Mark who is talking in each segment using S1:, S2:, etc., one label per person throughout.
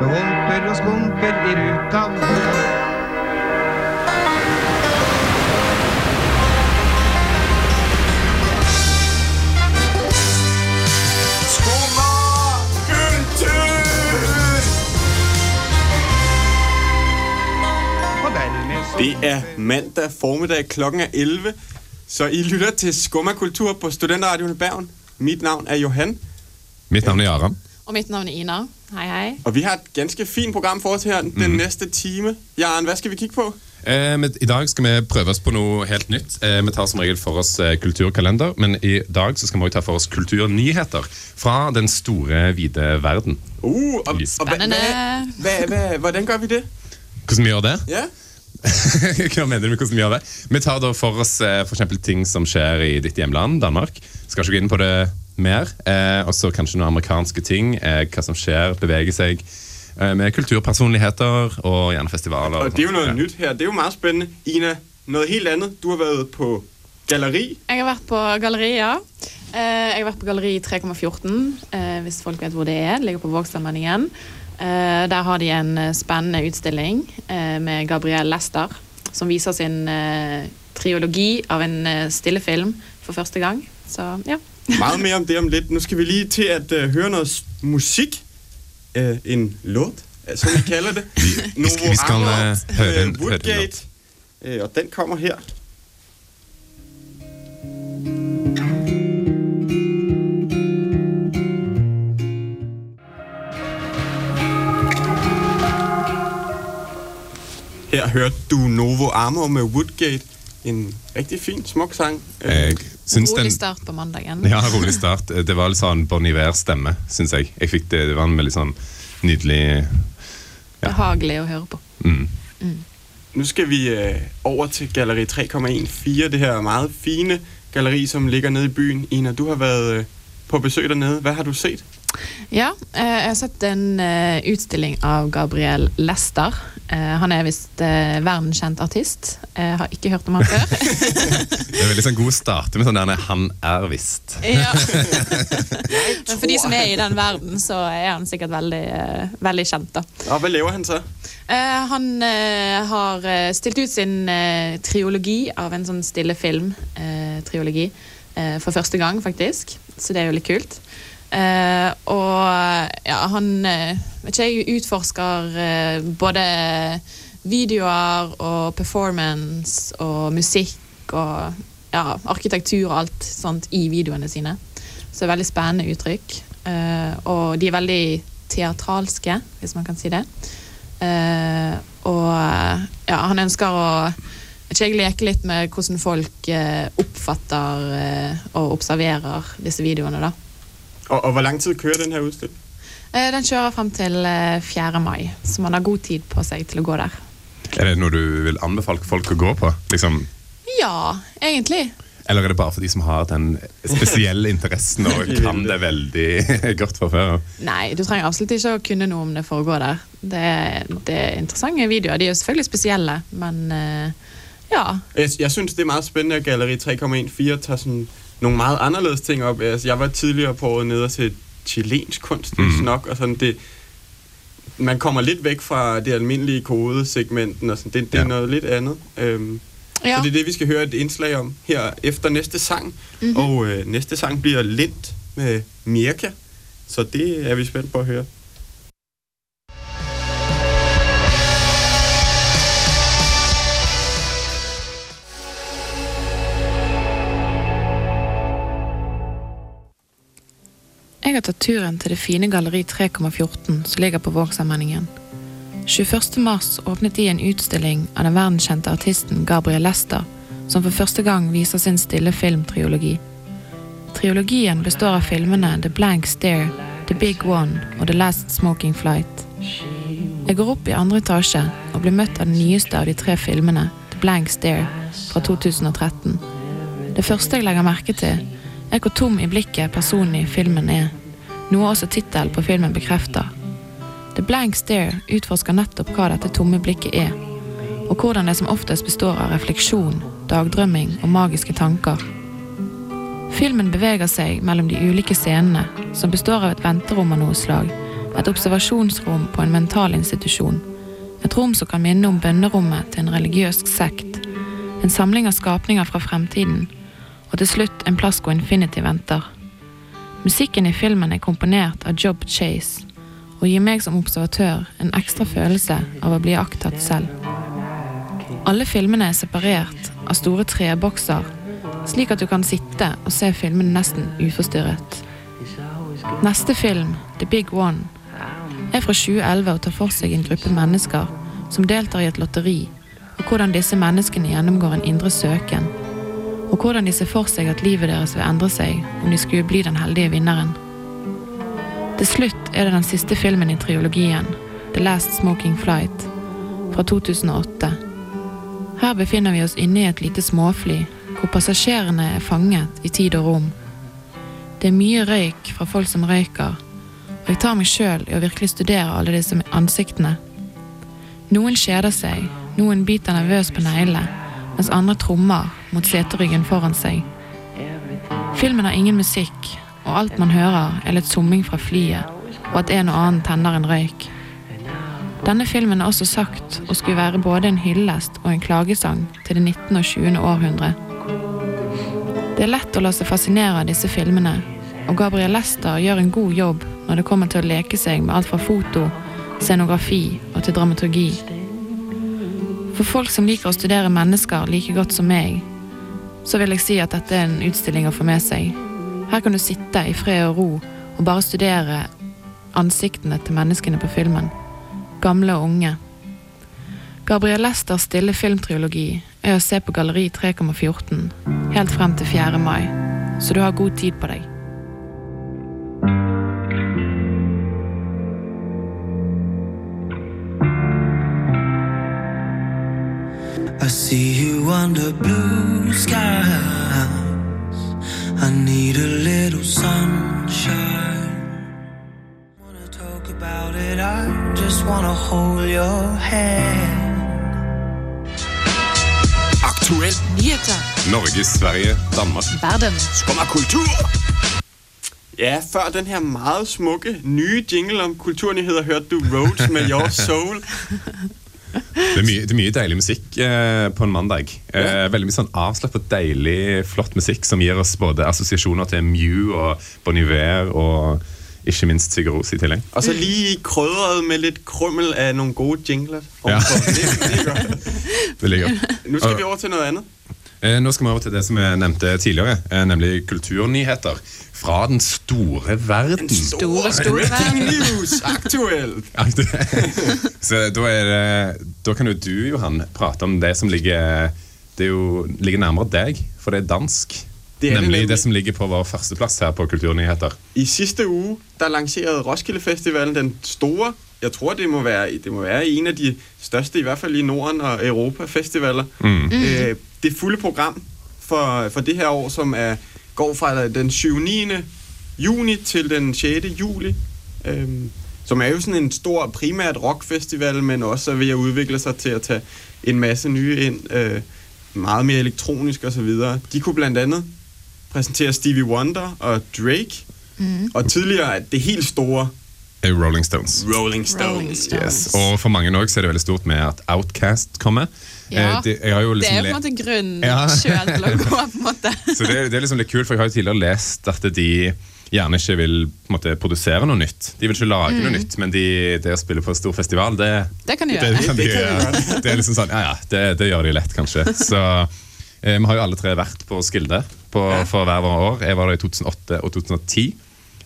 S1: Det humper og skumper i ruta
S2: Det er mandag formiddag, klokken er 11, så I lytter til Skumma kultur på Studenterradioen i Bergen. Mitt navn er Johan,
S3: Mitt navn er Aram.
S4: Og mitt navn er Ina. Hei, hej.
S2: og vi har et ganske fint program for oss her den næste time. Jan, hva skal vi kigge på?
S3: Eh, I dag skal vi prøve oss på noe helt nytt. Eh, vi tar som regel for oss eh, kulturkalender, men i dag så skal vi også ta for oss kulturnyheter fra den store, vide verden.
S2: Uh, og, og, hva,
S4: Spennende.
S2: hva, hva, hva, hvordan gjør vi det?
S3: Hvordan vi gjør det?
S2: Ja?
S3: Hva mener du med hvordan vi gjør det? Vi tar da for oss eh, for eksempel ting som skjer i ditt hjemland, Danmark. Skal ikke gå inn på det mer. Eh, og så kanskje noen amerikanske ting. Eh, hva som skjer, beveger seg. Eh, med kulturpersonligheter og gjerne festivaler.
S2: Og det er jo noe
S3: Ja.
S2: nytt her. Det er jo veldig spennende. Ina, noe helt annet. Du har vært på galleri.
S4: Jeg har vært på galleri, ja. Eh, Jeg har vært på galleri 3,14, eh, hvis folk vet hvor det er. Det ligger på Vågstadmenningen. Eh, Der har de en spennende utstilling eh, med Gabriel Lester, som viser sin eh, triologi av en stillefilm for første gang. Så ja.
S2: Meget mer om det om litt. Nå skal vi lige til at uh, høre noget musik. Uh, en låt, uh, som vi kaller det.
S3: vi skal- vi skal,
S2: Novo
S3: uh, høre den, høre
S2: Woodgate. Uh, og den kommer her. Her hørte du Novo Armor med Woodgate. En riktig fin, smuk sang.
S3: Jeg syns den
S4: Rolig start på mandagen.
S3: Ja, rolig start. Det var litt sånn Bon Iver-stemme, syns jeg. jeg fikk det, det var en veldig sånn nydelig
S4: Behagelig å høre på.
S3: mm.
S2: Nu skal vi øh, over til Galleri 3,14, det her meget fine galleri, som ligger nede i byen. Ina, du har vært øh, på besøg dernede. Hva har du sett?
S4: Ja, eh, jeg har sett en utstilling av Gabriel Lester. Eh, han er visst eh, verdenskjent artist. Jeg har ikke hørt om han før.
S3: Det er veldig sånn god start med sånn der 'han er visst'.
S4: ja. Men for de som er i den verden, så er han sikkert veldig, eh, veldig kjent. da.
S2: Ja, hvad jo han?
S4: Eh, han eh, har eh, stilt ut sin eh, triologi av en sånn stillefilm-triologi eh, for første gang, faktisk. Så det er jo litt kult. Eh, og ja, han eh, vet ikke jeg, utforsker eh, både videoer og performance og musikk og ja, arkitektur og alt sånt i videoene sine. Så det er veldig spennende uttrykk. Eh, og de er veldig teatralske, hvis man kan si det. Eh, og ja, han ønsker å ikke jeg leke litt med hvordan folk eh, oppfatter og observerer disse videoene. da.
S2: Og, og hvor lang tid kører denne utstillingen?
S4: Eh, den kjører frem til eh, 4. mai, så man har god tid på seg til å gå der.
S3: Er det noe du vil anbefale folk å gå på? Liksom,
S4: Ja, egentlig.
S3: eller er det bare for de som har den spesielle interessen og kan det veldig godt fra før?
S4: Nei, du trenger absolutt ikke å kunne noe om det for å gå der. Det, det er interessante videoer. De er jo selvfølgelig spesielle, men eh, ja.
S2: Jeg, jeg synes, det er veldig spennende at Galleri 3,14 tar sådan nogle meget anderledes ting op. Altså, jeg var tidligere på året nede til chilensk kunst, mm. nok, og sådan det... Man kommer lidt væk fra det almindelige kodesegmenten, og sådan. Det, det er
S3: Ja.
S2: noget lidt andet. Øhm,
S4: ja.
S2: Så det er det, vi skal høre et indslag om her efter næste sang.
S4: Mhm.
S2: Mm-hmm. Og øh, næste sang bliver Lind med Mirka. Så det er vi spændt på at høre.
S4: Jeg har tatt turen til det fine galleri 3,14 som ligger på Vågsallmenningen. 21. mars åpnet de en utstilling av den verdenskjente artisten Gabriel Lester, som for første gang viser sin stille filmtriologi. Triologien består av filmene The Blank Stare, The Big One og The Last Smoking Flight. Jeg går opp i andre etasje og blir møtt av den nyeste av de tre filmene, The Blank Stare, fra 2013. Det første jeg legger merke til, er hvor tom i blikket personen i filmen er, noe også tittelen på filmen bekrefter. The Blank Stare utforsker nettopp hva dette tomme blikket er, og hvordan det som oftest består av refleksjon, dagdrømming og magiske tanker. Filmen beveger seg mellom de ulike scenene, som består av et venterom av noe slag, Et observasjonsrom på en mental institusjon. Et rom som kan minne om bønnerommet til en religiøs sekt. En samling av skapninger fra fremtiden. Og til slutt en plass hvor Infinity venter. Musikken i filmen er komponert av Job Chase, og gir meg som observatør en ekstra følelse av å bli aktatt selv. Alle filmene er separert av store trebokser, slik at du kan sitte og se filmene nesten uforstyrret. Neste film, The Big One, er fra 2011 og tar for seg en gruppe mennesker som deltar i et lotteri, og hvordan disse menneskene gjennomgår en indre søken, og hvordan de ser for seg at livet deres vil endre seg om de skulle bli den heldige vinneren. Til slutt er det den siste filmen i triologien, The Last Smoking Flight, fra 2008. Her befinner vi oss inne i et lite småfly, hvor passasjerene er fanget i tid og rom. Det er mye røyk fra folk som røyker, og jeg tar meg sjøl i å virkelig studere alle disse ansiktene. Noen kjeder seg, noen biter nervøst på neglene, mens andre trommer mot seteryggen foran seg. Filmen har ingen musikk, og alt man hører er litt summing fra flyet, og at en og annen tenner en røyk. Denne filmen er også sagt å skulle være både en hyllest og en klagesang til det 19. og 20. århundre. Det er lett å la seg fascinere av disse filmene, og Gabriel Lester gjør en god jobb når det kommer til å leke seg med alt fra foto, scenografi og til dramaturgi. For folk som liker å studere mennesker like godt som meg, så vil jeg si at dette er en utstilling å få med seg. Her kan du sitte i fred og ro og bare studere ansiktene til menneskene på filmen. Gamle og unge. Gabriel Lesters stille filmtriologi er å se på Galleri 3,14 helt frem til 4. mai, så du har god tid på deg.
S5: I see you under blue skies. I need a little sunshine. Wanna talk about it, I just wanna hold your hand.
S3: Aktuell.
S6: Nyheter.
S3: Norge, Sverige, Danmark.
S6: Verden.
S2: Kultur! Ja, før den her meget smukke, nye jingle om kulturnyheder, hørte du Roads med Your Soul.
S3: Det er mye, det er mye deilig musikk eh, på en mandag. Eh, veldig mye sånn avslappet, deilig, flott musikk som gir oss både assosiasjoner til Mew og Bon Iver og ikke minst Sigaros i tillegg.
S2: Og så lige krydret med litt krummel er noen gode jingler.
S3: Ja.
S2: Det, er.
S3: Veldig godt.
S2: Skal vi over til noe andet.
S3: Eh, nå skal vi over til det som jeg nevnte tidligere, eh, nemlig kulturnyheter fra den store verden.
S6: Store, store verden.
S2: news, aktuelt.
S3: Så da, det, da kan jo du, Johan, prate om det som ligger, det jo, ligger nærmere deg, for det er dansk.
S2: Det er
S3: nemlig det som ligger på vår førsteplass her på Kulturnyheter.
S2: I siste uge, der lanserede Roskilde Festivalen den store, jeg tror det må være, det må være en af de største, i hvert fald i Norden og Europa festivaler. Mm. Øh, det fulde program for, for det her år, som er, går fra den 7. 9. juni til den 6. juli. Øhm, som er jo sådan en stor primært rockfestival, men også ved at udvikle sig til at tage en masse nye ind, øh, meget mere elektronisk og så videre. De kunne blandt andet præsentere Stevie Wonder og Drake, mm. og tidligere det helt store
S3: Rolling Stones.
S2: Rolling Stones.
S6: Rolling Stones.
S3: Yes. Og for mange også er det veldig stort med at Outcast kommer.
S6: Ja.
S3: Eh, det, jeg har
S6: Det
S3: liksom
S6: er jo på en måte grunnen
S3: Ja.
S6: selv til å gå, på en måte.
S3: Så det, det er liksom litt kult, for jeg har jo tidligere lest at de gjerne ikke vil på en måte, produsere noe nytt. De vil ikke lage noe nytt, men de, det å spille på stor festival, det,
S6: Det kan
S3: det,
S6: gjøre.
S3: kan de, gjøre. det er liksom sånn, ja ja, det, det gjør de lett, kanskje. Så eh, vi har jo alle tre vært på Skilde på, for hver vår år. Jeg var der i 2008 og 2010.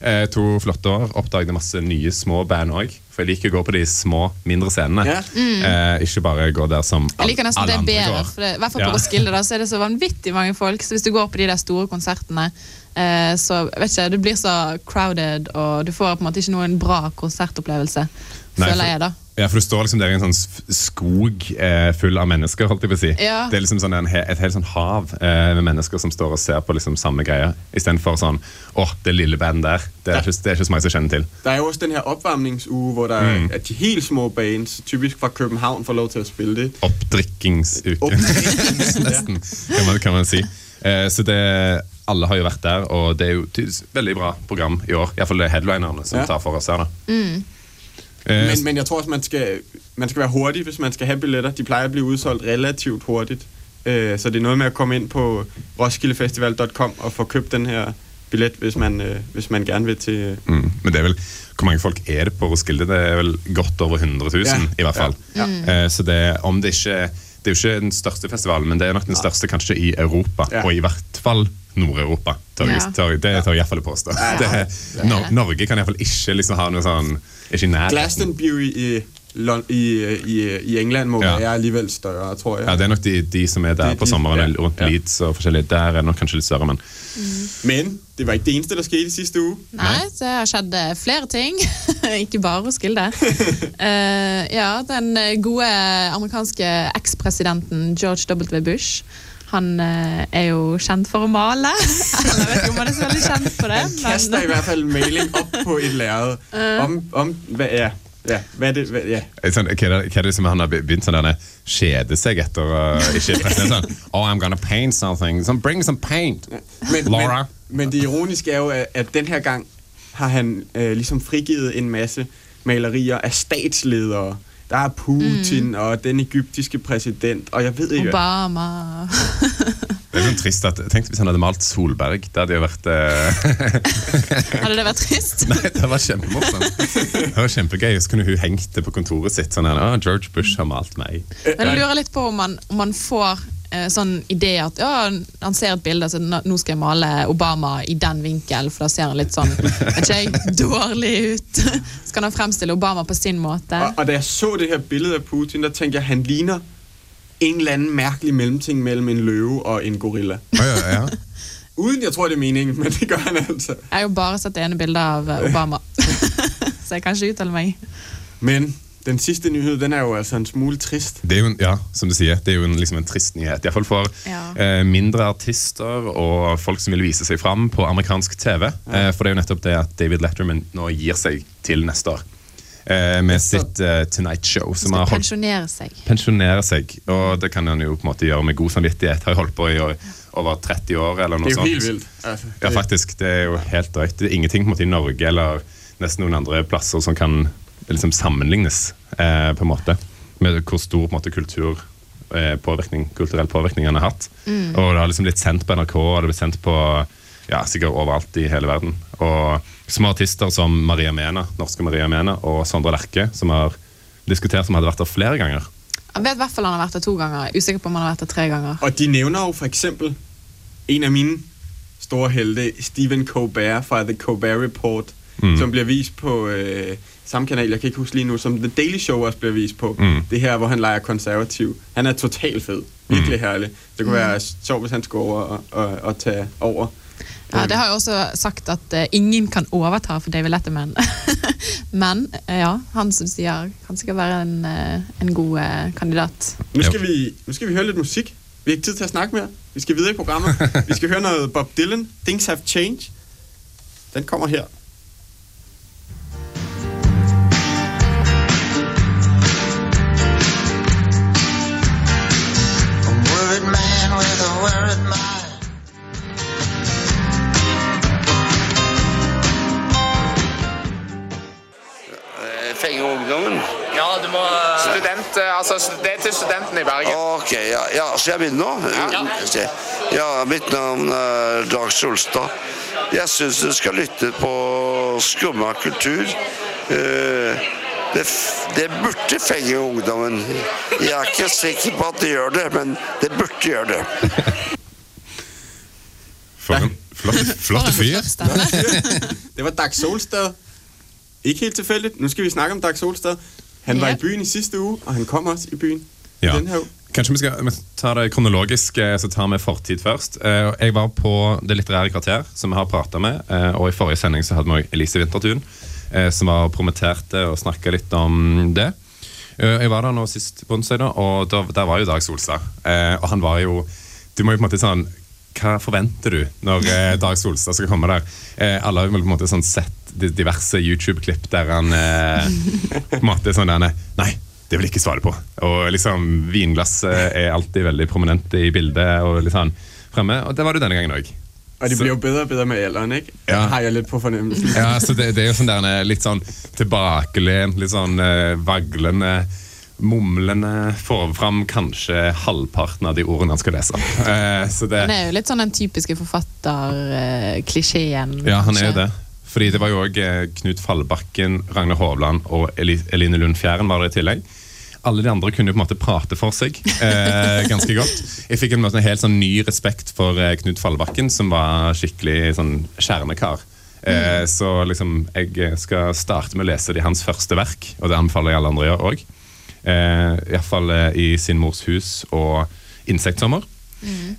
S3: Eh, to flotte år. Oppdaget masse nye små band òg. For jeg liker å gå på de små, mindre scenene.
S2: Ja.
S3: Eh, ikke bare gå der som
S6: Jeg liker nesten
S3: alle
S6: det
S3: andre
S6: bedre.
S3: går.
S6: For det, I hvert fall på
S3: Ja.
S6: Roskilde da, så er det så vanvittig mange folk. Så hvis du går på de der store konsertene, eh, så vet ikke, det blir så crowded, og du får på en måte ikke noen bra konsertopplevelse.
S3: Nei,
S6: føler jeg, da.
S3: Ja, for du står liksom der i en sånn skog eh, full av mennesker, holdt jeg på å si.
S6: Ja.
S3: Det er liksom sånn en, et helt sånn hav eh, med mennesker som står og ser på liksom samme greia. istedenfor sånn åh, det lille bandet der, det er,
S2: Ja.
S3: ikke, det er ikke så mange som kjenner til.
S2: Det er jo også den her opvarmningsuge, hvor det mm. er de helt små bands, typisk fra København, får lov til å spille det.
S3: Oppdrikkingsuke,
S2: Oppdrikkings-
S3: nesten, kan man, kan man si. Eh, så det, alle har jo vært der, og det er jo et veldig bra program i år. Iallfall det er headlinerne som
S2: Ja.
S3: tar for oss her. da. Eh,
S2: Men, men jeg tror også, man skal, man skal være hurtig, hvis man skal have billetter. De plejer at blive udsolgt relativt hurtigt. Øh, så det er noget med at komme ind på roskildefestival.com og få købt den her billet, hvis man, øh, hvis man gerne vil til... Øh.
S3: Mm. Men det er vel, hvor mange folk er det på Roskilde? Det er vel godt over 100 000,
S2: Ja.
S3: i hvert fall.
S2: Ja.
S3: Eh, så det, om det ikke Det er jo ikke den største festivalen, men det er nok den største kanskje i Europa,
S2: Ja.
S3: og i hvert fall Nord-Europa. tør
S4: Ja.
S3: tør- Det tør jeg iallfall påstå. Det, er- Nor Norge kan iallfall ikke liksom ha noe sånn Ikke i nærheten.
S2: Glastonbury i, i, i, i England må
S3: Ja.
S2: ja. være alligevel større, tror jeg.
S3: Ja, Det er nok de, de som er der
S2: De-
S3: på
S2: de-
S3: sommeren,
S2: ja.
S3: rundt
S2: Ja.
S3: Leeds og forskjellig. Der er det nok kanskje litt større, men
S2: Men det var ikke det eneste, der skjedde siste uke.
S4: Nei, det har skjedd eh, flere ting. Ikke bare Roskilde. uh, ja, den eh, gode amerikanske ekspresidenten George W. Bush. Han eh, er jo kjent for å male. Eller jeg vet ikke om han er så veldig kjent for det.
S2: Han kaster i hvert fall maling op på et lærred. Om, om, hva er ja, hvad er det? Ja.
S3: sånn, hva, er det, hva er det som han har begynt sånn å kjede seg etter å ikke president sånn Oh, I'm gonna paint something. So bring some paint.
S2: Men,
S3: Laura.
S2: Men, men det ironiske er jo, at, denne gang har han øh, liksom frigivet en masse malerier av statsledere. Der er Putin mm. og den egyptiske præsident, og jeg ved ikke...
S4: Obama
S3: Det er sånn trist at, Tenk hvis han hadde malt Solberg. Det hadde jo vært uh...
S4: Hadde det vært trist?
S3: Nei, det var kjempemorsomt. Det var kjempegøy. Så kunne hun hengt det på kontoret sitt. Sånn her, «Å, George Bush har malt meg.
S4: Men jeg lurer litt på om man, om man får sånn idé at ja, han ser et bilde, så nå skal jeg male Obama i den vinkel, for da ser han litt sånn vet ikke jeg, dårlig ut. Så kan han fremstille Obama på sin måte.
S2: Og, og da jeg så det her bildet av Putin, da tenkte jeg, han ligner en eller anden merkelig mellemting mellom en løve og en gorilla.
S3: Ja, ja.
S2: Uden jeg tror, det er meningen, men det gør han altså.
S4: Jeg har jo bare sett det ene bildet av eh, Obama, så jeg kan ikke uttale meg.
S2: Men den siste nyhed, den er jo altså en smule trist.
S3: Det er jo, en- ja, som du sier, det er jo en, liksom en trist nyhet. Iallfall for
S4: Ja.
S3: eh, mindre artister og folk som vil vise seg fram på amerikansk TV. Eh, for det er jo nettopp det at David Letterman nå gir seg til neste år. Eh, med sitt eh, Tonight Show, som
S4: Skal
S3: har holdt
S4: pensjonere seg.
S3: pensjonere seg. Og det kan han jo på en måte gjøre med god samvittighet. Har holdt på i år, over 30 år eller noe sånt.
S2: Det er jo helt vildt. Altså,
S3: Ja, faktisk. Det er jo helt drøyt. Det er ingenting på en måte i Norge eller nesten noen andre plasser som kan liksom sammenlignes eh, på en måte med hvor stor på en måte, kultur, eh, påvirkning, kulturell påvirkning han har hatt. Og det har liksom blitt sendt på NRK og det har blitt sendt på ja, sikkert overalt i hele verden. Og små artister som Maria Mena, norske Maria Mena og Sondre Lerche, som har diskutert som hadde vært der flere ganger.
S4: Jeg vet i hvert fall han har vært der to ganger. Er Usikker på om han har vært der tre ganger.
S2: Og de nevner jo for eksempel en av mine store helter, Stephen Colbert fra The Colbert Report, mm. som blir vist på øh, samme kanal, jeg kan ikke huske lige nu, som The Daily Show også bliver vist på.
S3: Mm.
S2: Det her, hvor han leger konservativ. Han er totalt fed. Virkelig mm. herlig. Det kunne være sjovt, hvis han skulle over og, og, og tage over.
S4: Ja, det har jeg også sagt at uh, ingen kan overta for David Letterman. Men eh, ja, han som sier, kan sikkert være en, uh, en god kandidat.
S2: Nu skal, vi, nu skal vi høre lidt musik. Vi har ikke tid til at snakke mere. Vi skal videre i programmet. vi skal høre noget Bob Dylan. Things Have Changed. Den kommer her.
S5: With a worried mind.
S7: Fenge ungdommen.
S8: Ja, du må Student, eh, altså Det er til studenten i Bergen.
S7: Ok, ja, ja, skal jeg begynne nå?
S8: Ja.
S7: Ja, mitt navn er Dag Solstad. Jeg syns du skal lytte på Skumma kultur. Eh, Det, det burde fenge ungdommen. Jeg er ikke sikker på at det gjør det, men det burde gjøre det.
S3: For en flott, flott fyr.
S2: Det var Dag Solstad. Ikke helt tilfældigt. Nu skal vi snakke om Dag Solstad. Han var i byen i sidste uge, og han kom også i byen
S3: Ja.
S2: den her uge.
S3: Kanskje vi skal vi ta det kronologisk, eh, så tar vi fortid først. Eh, Jeg var på Det litterære kvarter, som vi har prata med. eh, Og i forrige sending så hadde vi Elise Wintertun, eh, som var prometerte og snakka litt om det. Eh, Jeg var der nå sist på onsdag, og der var jo Dag Solstad. Eh, Og han var jo Du må jo på en måte sånn Hva forventer du når eh, Dag Solstad skal komme der? Eh, alle har vel på en måte sånn sett di- diverse YouTube-klipp der han eh, på en måte sånn der, Nei, det vil jeg ikke svare på. Og liksom Vinglasset er alltid veldig prominent i bildet og litt sånn fremme. Og det var det denne gangen òg.
S2: Og de blir jo bedre og bedre med alderen, ikke?
S3: Ja.
S2: Jeg heier litt på fornemmelsen.
S3: Ja, så det, det er jo sånn der, litt sånn tilbakelent, litt sånn eh, vaglende, mumlende. Får fram kanskje halvparten av de ordene han skal lese. Eh, så det,
S4: Han er jo litt sånn den typiske forfatterklisjeen.
S3: ja, han er jo det. Fordi det var jo òg eh, Knut Fallbakken, Ragnar Hovland og Eli Eline Lund Fjæren var det i tillegg. Alle de andre kunne jo på en måte prate for seg eh, ganske godt. Jeg fikk en, måte, en helt sånn ny respekt for eh, Knut Fallbakken, som var skikkelig sånn kjernekar. Eh, Så liksom, jeg skal starte med å lese de hans første verk, og det anbefaler jeg alle andre å gjøre òg. Eh, Iallfall eh, i Sin mors hus og Insektsommer.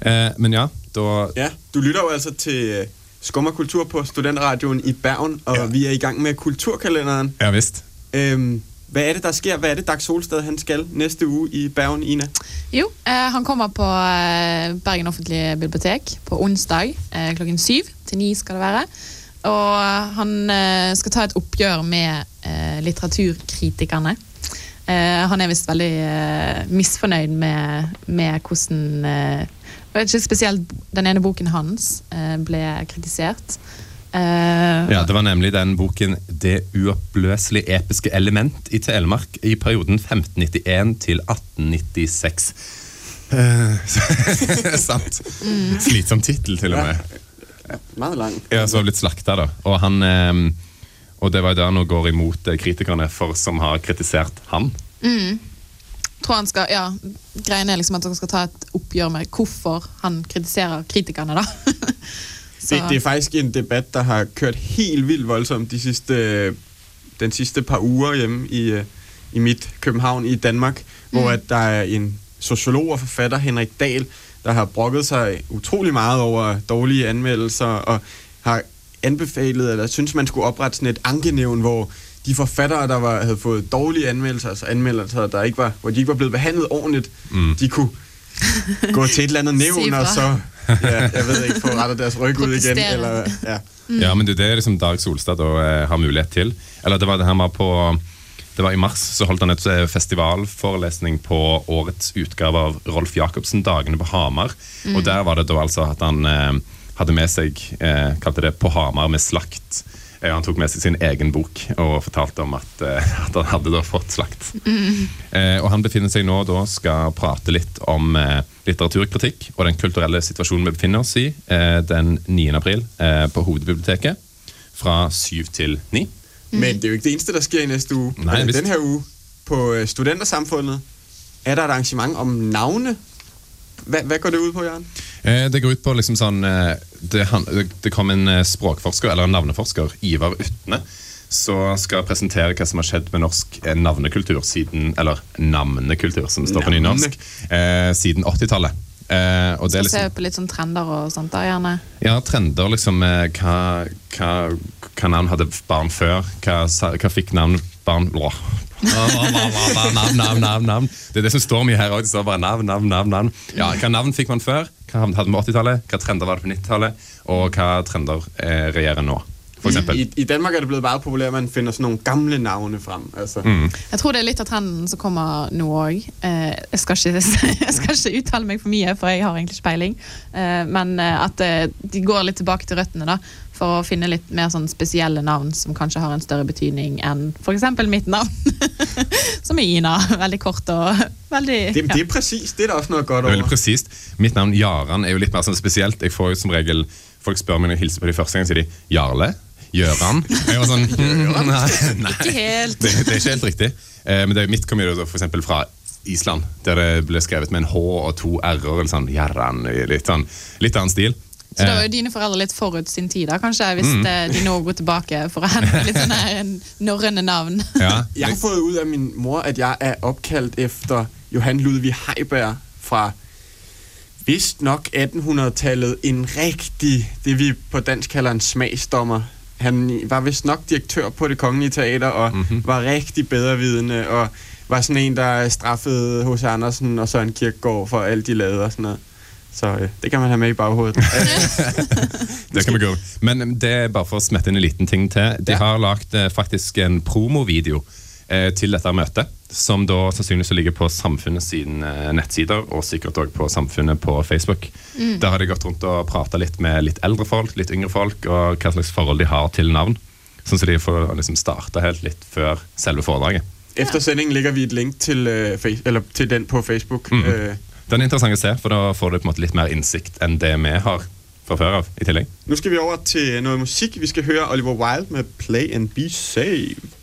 S3: Eh, men ja, da
S2: Ja, du lytter jo altså til øh, Skum og Kultur på Studentradioen i Bergen, og
S3: Ja.
S2: vi er i gang med Kulturkalenderen.
S3: Ja visst.
S2: Øhm, hva er det, der sker? Hva er det, Dag Solstad han skal neste uge i Bergen, Ina?
S4: Jo, eh, han kommer på eh, Bergen offentlige bibliotek på onsdag eh, klokken syv til ni skal det være. Og han eh, skal ta et oppgjør med eh, litteraturkritikerne. Eh, han er visst veldig eh, misfornøyd med, med hvordan eh, ikke Spesielt den ene boken hans eh, ble kritisert. Uh,
S3: Ja, Det var nemlig den boken 'Det uoppløselige episke element' i Telemark i perioden 1591 til 1896. Uh, sant. Slitsom tittel, til og med.
S2: Ja, lang.
S3: Ja, Som har blitt slakta, da. Og, han, eh, og det var jo der han nå går imot eh, kritikerne for som har kritisert han.
S4: tror han skal, ja, Greien er liksom at han skal ta et oppgjør med hvorfor han kritiserer kritikerne. da. Så-
S2: Det, det er faktisk en debatt der har kjørt helt vildt voldsomt de siste, den siste par uger hjemme i, øh, i midt København i Danmark, mm. hvor at der er en sociolog og forfatter, Henrik Dahl, der har brokket sig utrolig meget over dårlige anmeldelser, og har anbefalet, eller synes, man skulle oprette sådan et ankenævn, hvor de forfattere, der var, havde fået dårlige anmeldelser, altså anmeldelser, der ikke var, hvor de ikke var blevet behandlet ordentligt, mm. de kunne gå til et eller andet nævn, og så, ja, jeg ved ikke, få rettet deres ryg ud igen, eller, ja.
S3: Ja, men det er det som Dag Solstad da eh, har mulighet til. Eller det var det han var på det var I mars så holdt han et eh, festivalforelesning på årets utgave av Rolf Jacobsen, 'Dagene på Hamar'. Og Der var det da altså at han eh, hadde med seg eh, kalte det 'På Hamar med slakt'. Eh, Han tok med seg sin egen bok og fortalte om at, eh, at han hadde da fått slakt. Eh, og Han befinner seg nå da skal prate litt om eh, litteraturkritikk og den kulturelle situasjonen vi befinner oss i eh, den 9. april eh, på Hovedbiblioteket fra 7 til 9.
S2: Men det er jo ikke det eneste, der sker i neste uge.
S3: Nei,
S2: Øh,
S3: vist.
S2: Den her uge på Studentersamfunnet er der et arrangement om navne. Hva, hvad går det ut på, Jørgen?
S3: Eh, Det går ut på liksom sånn eh, Det, han- det kom en eh, språkforsker, eller en navneforsker, Ivar Utne, som skal presentere hva som har skjedd med norsk navnekultur siden Eller navnekultur, som står på
S2: Navne.
S3: nynorsk. Eh, siden 80-tallet. Eh, og det er
S4: Skal se
S3: liksom
S4: på litt sånn trender og sånt da, gjerne.
S3: Ja, trender liksom eh, hva, hva, hva navn hadde barn før? Hva, hva fikk navn barn Åh. Navn, navn, navn, navn. Det er det som står mye her òg. Navn, navn, navn, navn. Ja, hva navn fikk man før? Hva hadde vi på 80-tallet? Hva trender var det på 90-tallet? Og hva trender eh, regjerer nå? For eksempel.
S2: I, I Danmark er det blevet meget populært, man finder sådan nogle gamle navne frem. Altså.
S3: Mm.
S4: Jeg tror det er litt av trenden som kommer nå òg. Eh, jeg, jeg skal ikke uttale meg for mye, for jeg har egentlig ikke peiling. Eh, men eh, at eh, de går litt tilbake til røttene, da. For å finne litt mer sånn spesielle navn som kanskje har en større betydning enn f.eks. mitt navn. som er Ina. Veldig kort og veldig
S2: Det,
S4: ja.
S2: det er presist. det er også noe godt
S3: Det er veldig presist. Mitt navn Jaran er jo litt mer sånn spesielt. Jeg får jo som regel Folk spør meg når jeg hilser på de første gang, sier de Jarle? Gjøran? Jeg var sånn Nei, nei.
S4: Ikke helt.
S3: Det, det er ikke helt riktig. Eh, men det, mitt kommer jo f.eks. fra Island, der det ble skrevet med en H og to R-er. Eller sånn, Gjøran, litt, sånn, litt annen stil.
S4: Så da var
S3: Eh,
S4: jo dine foreldre litt forut sin tid, da, kanskje, hvis eh, de nå går tilbake for å hente litt sånne her norrøne navn.
S3: ja,
S2: Jeg har fået ut av min mor, at jeg er oppkalt efter Johan Ludvig Heiberg fra visstnok 1800-tallet. En riktig, det vi på dansk kaller en smagsdommer. Han var vist nok direktør på det kongelige teater, og mm-hmm. var rigtig bedrevidende, og var sådan en, der straffede H.C. Andersen og Søren Kierkegaard for alt de lavede og sådan noget. Så øh, det kan man have med i baghovedet.
S3: det kan vi gå. Men det er bare for å smette inn en liten ting til. De
S2: Ja.
S3: har lagt eh, faktisk en promovideo til dette møtet, som da sannsynligvis ligger på Samfunnet sine eh, nettsider, og sikkert òg på Samfunnet på Facebook. Der har de gått rundt og prata litt med litt eldre folk, litt yngre folk, og hva slags forhold de har til navn. Sånn så de får liksom starta helt litt før selve foredraget.
S2: Efter sendingen ligger vi et link til, eller til den på Facebook. Øh,
S3: Den er interessant å se, for da får du på en måte litt mer innsikt enn det vi har fra før av. i tillegg.
S2: nu skal vi over til noe musikk. Vi skal høre Oliver Wilde med Play and Be Saved.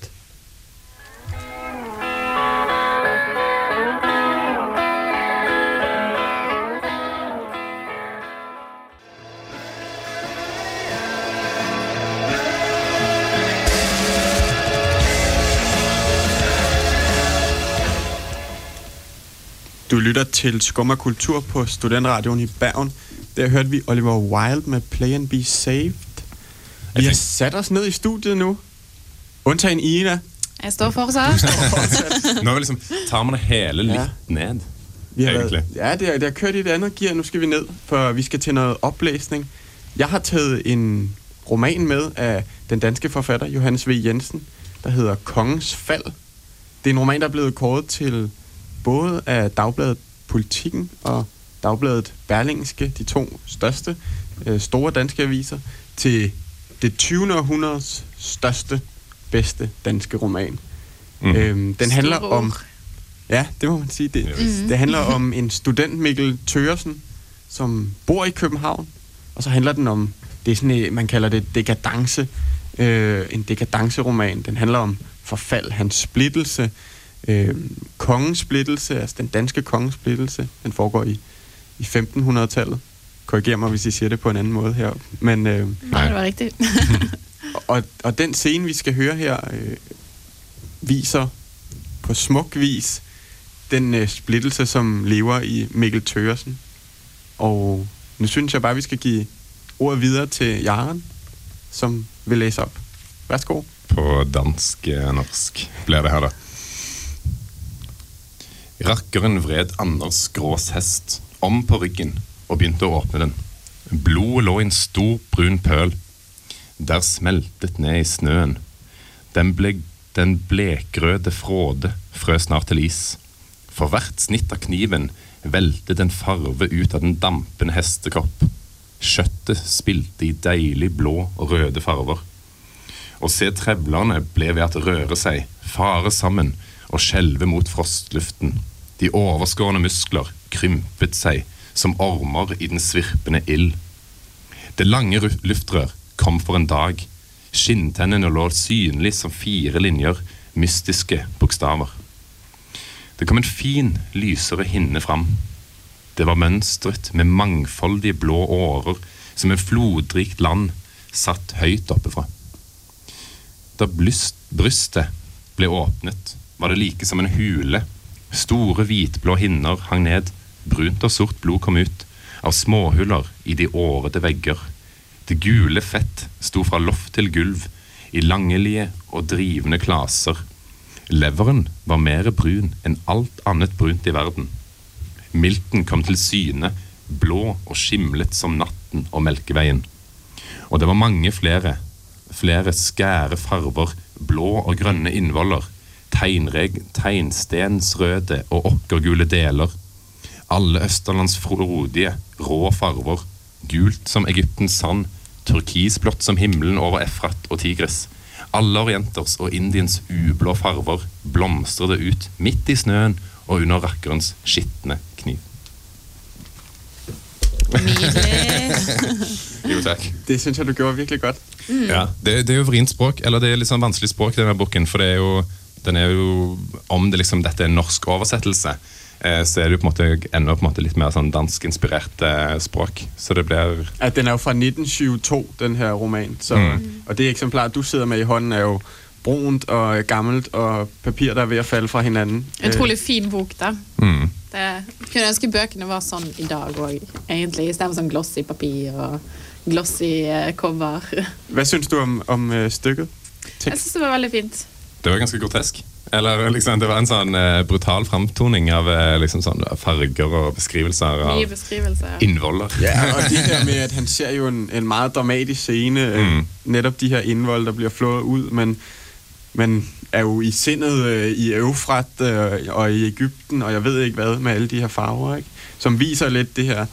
S2: Du lytter til Skumma Kultur på Studentradioen i Bergen. Der hørte vi Oliver Wilde med Play and Be Saved. Vi har sat os ned i studiet nu. Undtagen Ina.
S6: Jeg står fortsatt.
S3: Nå liksom, tar man det hele litt
S2: Ja.
S3: ned.
S2: Vi har
S3: Egentlig.
S2: ja, det har, det er kørt i et andet gear. Nu skal vi ned, for vi skal til noget oplæsning. Jeg har taget en roman med af den danske forfatter Johannes V. Jensen, der hedder Kongens Fald. Det er en roman, der er blevet kåret til både af Dagbladet Politikken og Dagbladet Berlingske, de to største øh, store danske aviser, til det 20. århundredes største, bedste danske roman.
S3: Mm.
S2: Øhm, den handler om... Ja, det må man sige. Det, mm. det handler om en student, Mikkel Tøresen, som bor i København. Og så handler den om, det er sådan, en- man kalder det dekadence, øh, en dekadence-roman. Den handler om forfald, hans splittelse, øh, kongesplittelse, altså den danske kongesplittelse. Den foregår i, i 1500-tallet. Korriger mig, hvis I siger det på en anden måde her. Men, øh,
S6: Nei, det var riktig.
S2: og, og den scene, vi skal høre her, øh, viser på smuk vis den øh, splittelse, som lever i Mikkel Tøresen. Og nu synes jeg bare, vi skal give ordet videre til Jaren, som vil læse op. Værsgo.
S3: På dansk-norsk blir det her, da. Rakkeren vred Anders Grås hest om på ryggen og begynte å åpne den. Blodet lå i en stor, brun pøl. Der smeltet ned i snøen. Den, ble, den blekrøde fråde frøs snart til is. For hvert snitt av kniven veltet en farve ut av den dampende hestekropp. Kjøttet spilte i deilig blå og røde farver. Å se trevlerne ble ved at røre seg, fare sammen og skjelve mot frostluften. De overskårne muskler krympet seg som ormer i den svirpende ild. Det lange luftrør kom for en dag. Skinntennene lå synlig som fire linjer, mystiske bokstaver. Det kom en fin, lysere hinne fram. Det var mønstret med mangfoldige blå årer som et flodrikt land satt høyt oppefra. Da blyst, brystet ble åpnet, var det like som en hule. Store hvitblå hinner hang ned, brunt og sort blod kom ut, av småhuller i de årete vegger. Det gule fett sto fra loft til gulv, i langelige og drivende klaser. Leveren var mer brun enn alt annet brunt i verden. Milten kom til syne, blå og skimlet som natten og Melkeveien. Og det var mange flere, flere skære farver, blå og grønne innvoller, tegnreg, tegnstensrøde og okkergule deler. Alle Østerlands frodige, rå farver, gult som Egyptens sand, turkisblått som himmelen over Efrat og Tigris. Alle orienters og Indiens ublå farver blomstrer det ut midt i snøen og under rakkerens skitne kniv.
S6: Nydelig.
S3: Jo, takk.
S2: Det synes jeg, du gjorde virkelig godt.
S3: Ja, det, det er jo vrient språk, eller det er litt sånn vanskelig språk denne boken, for det er jo, den er jo, om det liksom, dette er en norsk oversettelse, eh, så er det jo på en måte enda på en måte litt mer sånn dansk-inspirert eh, språk. Så det blir
S2: At den er jo fra 1922, den her romanen.
S3: Mm.
S2: Og det eksemplaret du sidder med i hånden, er jo brunt og gammelt, og papir, der er ved å falle fra hinanden.
S6: Utrolig fin bok, da.
S3: mm.
S6: Det, kunne ønske bøkene var sånn i dag òg, egentlig. Istedenfor sånn glossy papir og glossy eh, cover.
S2: Hva synes du om, om øh, stykket?
S6: Jeg syns det var veldig fint.
S3: Det var ganske grotesk. Eller liksom, Det var en sånn eh, brutal framtoning av eh, liksom sånn farger og beskrivelser av
S6: beskrivelser.
S3: innvoller.
S2: Ja, og det her med, at han ser jo en, en meget dramatisk scene, mm.
S3: Mm.
S2: netop de her indvold, der bliver flået ud, men, man er jo i sindet øh, i Eufrat øh, og i Ægypten, og jeg ved ikke hvad, med alle de her farver, ikke? Som viser lidt det her,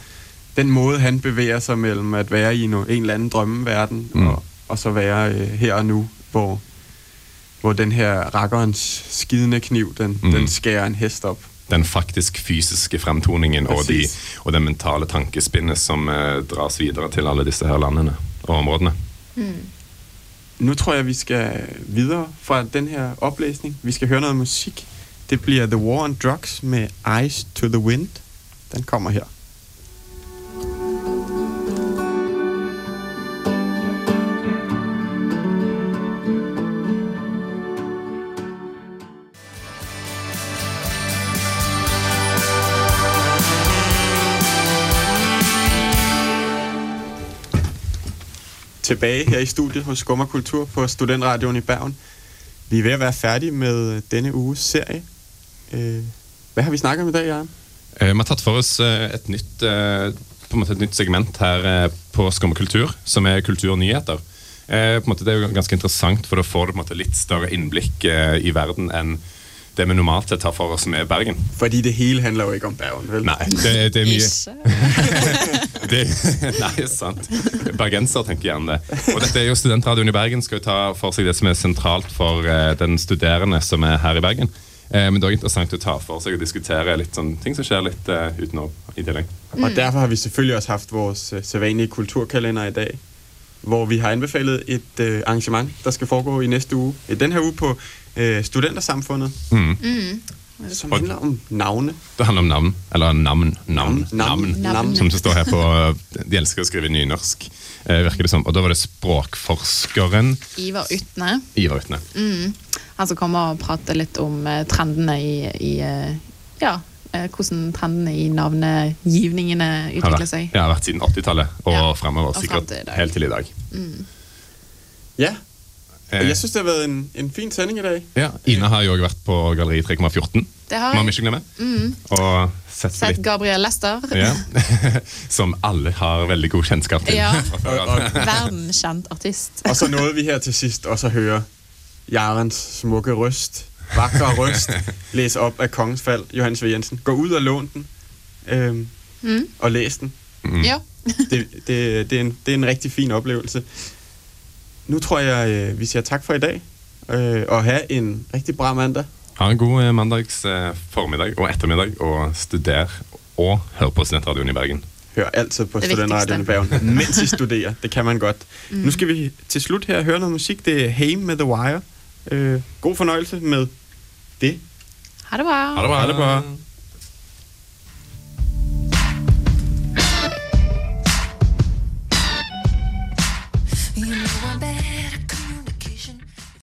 S2: den måde, han bevæger sig mellem at være i no, en eller anden drømmeverden,
S3: Mm.
S2: mm. og, og så være øh, her og nu, hvor, hvor den her rakkerens skidende kniv, den,
S3: Mm.
S2: mm. den skærer en hest opp.
S3: Den faktisk fysiske fremtoningen og, de, og det mentale tankespinnet som eh, dras videre til alle disse her landene og områdene.
S2: nå tror jeg, vi skal videre fra den her oplæsning. Vi skal høre noe musikk. Det blir The War on Drugs med Eyes to the Wind. Den kommer her. Tilbage her i studiet hos Skummer Kultur på Studentradioen i Bergen. Vi er ved at være færdige med denne uges serie. Hva hvad har vi snakket om i dag, Jørgen?
S3: Eh, Vi har tatt for oss eh, et nytt, på en måte et nytt segment her på Skummerkultur, som er kulturnyheter. Eh, på en måte Det er jo ganske interessant, for da får du litt større innblikk i verden enn det vi normalt sett tar for oss med Bergen.
S2: Fordi det hele handler jo ikke om Bergen, vel?
S3: Nei, det, det er mye
S6: Ikke.
S3: det, Nei, sant. Bergenser tenker gjerne det. Og dette er jo Studentradioen i Bergen skal jo ta for seg det som er sentralt for eh, den studerende som er her i Bergen. Eh, men det er interessant å ta for seg og diskutere litt sånn ting som skjer litt uh, utenom i Mm.
S2: Og derfor har vi selvfølgelig også haft vår sædvanlige kulturkalender i dag, hvor vi har anbefalet et arrangement, der skal foregå i neste uge. Denne uka på Studentersamfunnet. Studentersamfundet,
S3: Mm.
S2: Som handler om navnet.
S3: Det handler om navn. Eller navn. Navn.
S2: Navn.
S3: navn. Som det står her på De elsker å skrive nynorsk, eh, virker det som. Og da var det språkforskeren
S6: Ivar Utne.
S3: Ivar Utne.
S6: Han som kommer og prater litt om eh, trendene i, i eh, Ja, eh, hvordan trendene i navnegivningene utvikler seg.
S3: ja, har vært siden 80-tallet og
S6: Ja,
S3: fremover.
S6: og frem
S3: Sikkert
S6: til
S3: helt til i dag.
S2: Ja, og
S3: Eh,
S2: jeg synes, det har vært en, en fin sending i dag.
S3: ja, Ina har jo også vært på Galleri 3,14.
S6: Det har jeg.
S3: Må vi ikke glemme. Og sett
S6: sett
S3: litt
S6: Gabriel Lester.
S3: ja. Som alle har veldig god kjennskap til.
S6: Ja. Verdenskjent artist.
S2: og så nåede vi her til sist også å høre Jarens smukke røst, vakre røst, Les opp av Kongens fall, Johannes V. Jensen. Gå ut og lån den, øhm,
S6: Mm.
S2: og les den.
S6: Ja.
S2: Det, det, det, er en, det er en riktig fin oplevelse. Nu tror jeg, øh, vi siger tak for i dag, øh, og have en rigtig bra mandag.
S3: Ha en god eh, mandags formiddag og ettermiddag, og studer og hør på Studentradioen i Bergen.
S2: Hør altid på Studentradioen i. Bergen, mens I studerer. Det kan man godt. Mm. Nu skal vi til slut her høre noget musik. Det er Hey med The Wire. Øh, god fornøjelse med det.
S6: Ha det bra.
S3: Ha det bra.
S2: Ha det bra.